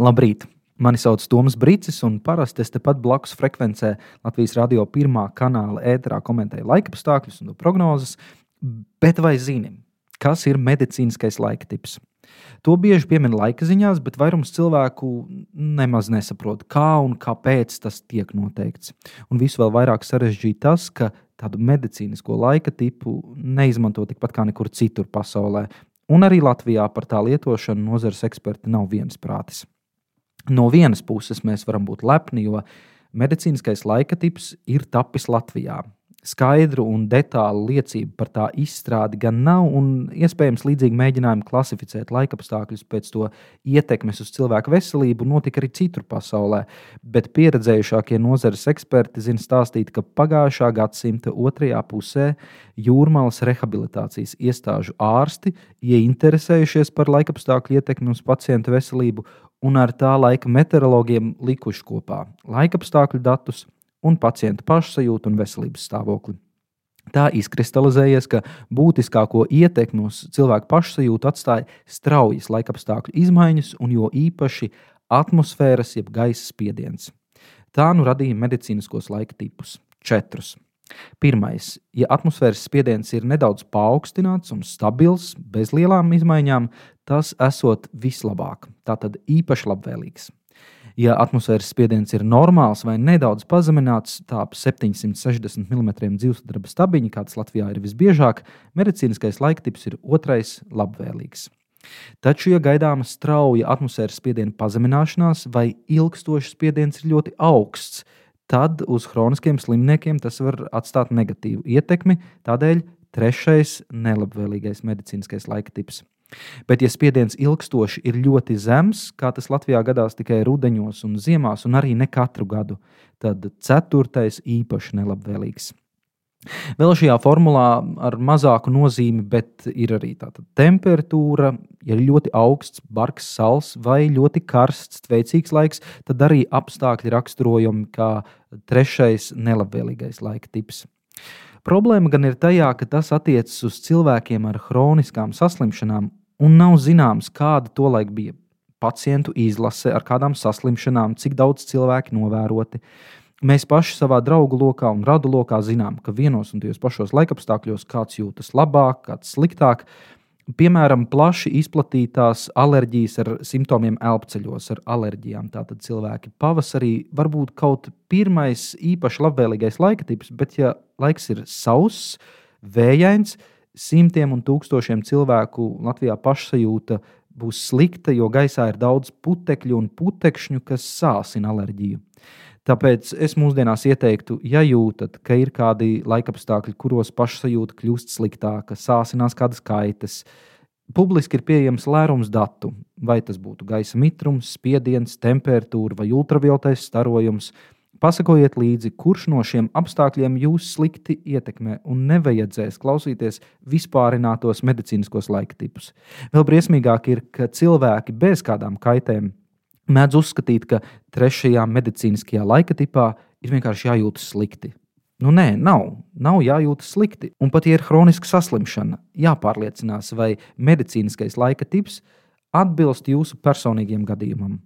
Labrīt! Mani sauc Toms Brīsīs, un parasti es tepat blakus frekvencē Latvijas radio pirmā kanāla ēterā komentēju laika apstākļus un prognozes. Bet vai zini, kas ir medicīniskais laika tips? To bieži piemin laika ziņās, bet vairums cilvēku nemaz nesaprot, kā un kāpēc tas tiek noteikts. Un visu vēl vairāk sarežģīja tas, ka tādu medicīnisko laika tipu neizmanto tikpat kā nekur citur pasaulē. Un arī Latvijā par tā lietošanu nozares eksperti nav viensprātis. No vienas puses mēs varam būt lepni, jo medicīniskais laika tips ir tapis Latvijā. Skaidru un detālu liecību par tā izstrādi gan nav, un iespējams līdzīgi mēģinājumi klasificēt laikapstākļus pēc to ietekmes uz cilvēku veselību notika arī citur pasaulē. Bet pieredzējušākie nozares eksperti zina stāstīt, ka pagājušā gadsimta otrajā pusē jūrmālas rehabilitācijas iestāžu ārsti ieinteresējušies par laikapstākļu ietekmi uz pacientu veselību un ar tā laika meteorologiem likuši kopā laikapstākļu datus un pacienta pašsajūtu un veselības stāvokli. Tā izkristalizējies, ka būtiskāko ietekmi uz cilvēku pašsajūtu atstāja straujas laikapstākļu izmaiņas un jo īpaši atmosfēras jeb gaisa spiediens. Tā nu radīja medicīniskos laika tipus - četrus. Pirmais, ja atmosfēras spiediens ir nedaudz paaugstināts un stabils, bez lielām izmaiņām, tas esot vislabāk, tātad īpaši labvēlīgs. Ja atmosfēras spiediens ir normāls vai nedaudz pazemināts, tā ap 760 mm dzīvesudraba stabiņa, kāds Latvijā ir visbiežāk, medicīniskais laiktips ir otrais labvēlīgs. Taču, ja gaidāma strauja atmosfēras spiediena pazemināšanās vai ilgstošs spiediens ir ļoti augsts, tad uz chroniskiem slimniekiem tas var atstāt negatīvu ietekmi. Tādēļ trešais nelabvēlīgais medicīniskais laika tips Bet, ja spiediens ilgstoši ir ļoti zems, kā tas Latvijā gadās tikai rudenos un ziemās, un arī ne katru gadu, tad ceturtais īpaši nelabvēlīgs. Vēl šajā formulā ar mazāku nozīmi, bet ir arī tāda temperatūra, ja ir ļoti augsts, bargs, sals vai ļoti karsts, veicīgs laiks, tad arī apstākļi raksturojami kā trešais nelabvēlīgais laika tips. Problēma gan ir tajā, ka tas attiecas uz cilvēkiem ar chroniskām saslimšanām un nav zināms, kāda tolaik bija pacientu izlase, ar kādām saslimšanām, cik daudz cilvēku novēroti. Mēs paši savā draugu lokā un radu lokā zinām, ka vienos un tajos pašos laikapstākļos kāds jūtas labāk, kāds sliktāk. Piemēram, plaši izplatītās alerģijas ar simptomiem elpceļos, ar alerģijām. Tātad cilvēki pavasarī var būt kaut pirmais īpaši labvēlīgais laika tips, bet ja laiks ir sauss, vējains, simtiem un tūkstošiem cilvēku Latvijā pašsajūta būs slikta, jo gaisā ir daudz putekļu un putekšņu, kas sāsina alerģiju. Tāpēc es mūsdienās ieteiktu, ja jūtat, ka ir kādi laikapstākļi, kuros pašsajūta kļūst sliktāka, sāsinās kādas kaitas, publiski ir pieejams lērums datu, vai tas būtu gaisa mitrums, spiediens, temperatūra vai ultravioletais starojums Pasakojiet līdzi, kurš no šiem apstākļiem jūs slikti ietekmē, un nevajadzēs klausīties vispārinātos medicīniskos laika tipus. Vēl briesmīgāk ir, ka cilvēki bez kādām kaitēm mēdz uzskatīt, ka trešajā medicīniskajā laika tipā ir vienkārši jājūtas slikti. Nu, nē, nav. Nav jājūtas slikti. Un pat, ja ir hroniska saslimšana, jāpārliecinās, vai medicīniskais laika tips atbilst jūsu personīgajam gadījumam.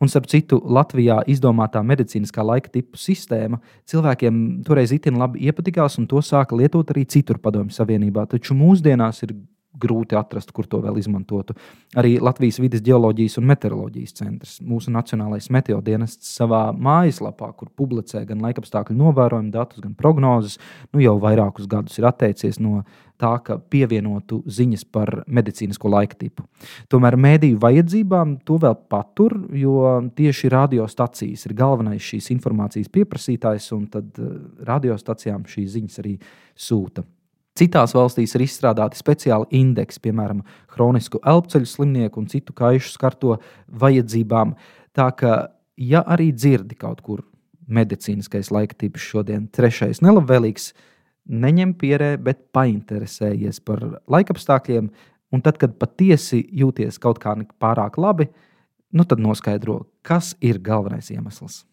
Un, starp citu, Latvijā izdomātā medicīniskā laika tipu sistēma cilvēkiem toreiz itin labi iepatikās, un to sāka lietot arī citur Padomju Savienībā. Taču mūsdienās ir grūti atrast, kur to vēl izmantotu. Arī Latvijas vidas geoloģijas un meteoroloģijas centrs, mūsu Nacionālais meteodienests, savā mājaslapā, kur publicē gan laikapstākļu novērojumu datus, gan prognozes, nu jau vairākus gadus ir atteicies no tā, ka pievienotu ziņas par medicīnisko laika tipu. Tomēr mēdīju vajadzībām to vēl patur, jo tieši radiostacijas ir galvenais šīs informācijas pieprasītājs, un tad eh, radiostacijām šīs ziņas arī sūta. Citās valstīs ir izstrādāti speciāli indeksi, piemēram, chronisku elpoceļu slimnieku un citu kaišu skarto vajadzībām. Tā kā, ja arī dzirdi kaut kur medicīniskais laika tips šodien, trešais nelabvēlīgs, neņem pierē, bet painteresējies par laikapstākļiem. Un tad, kad patiesi jūties kaut kā pārāk labi, nu tad noskaidro, kas ir galvenais iemesls.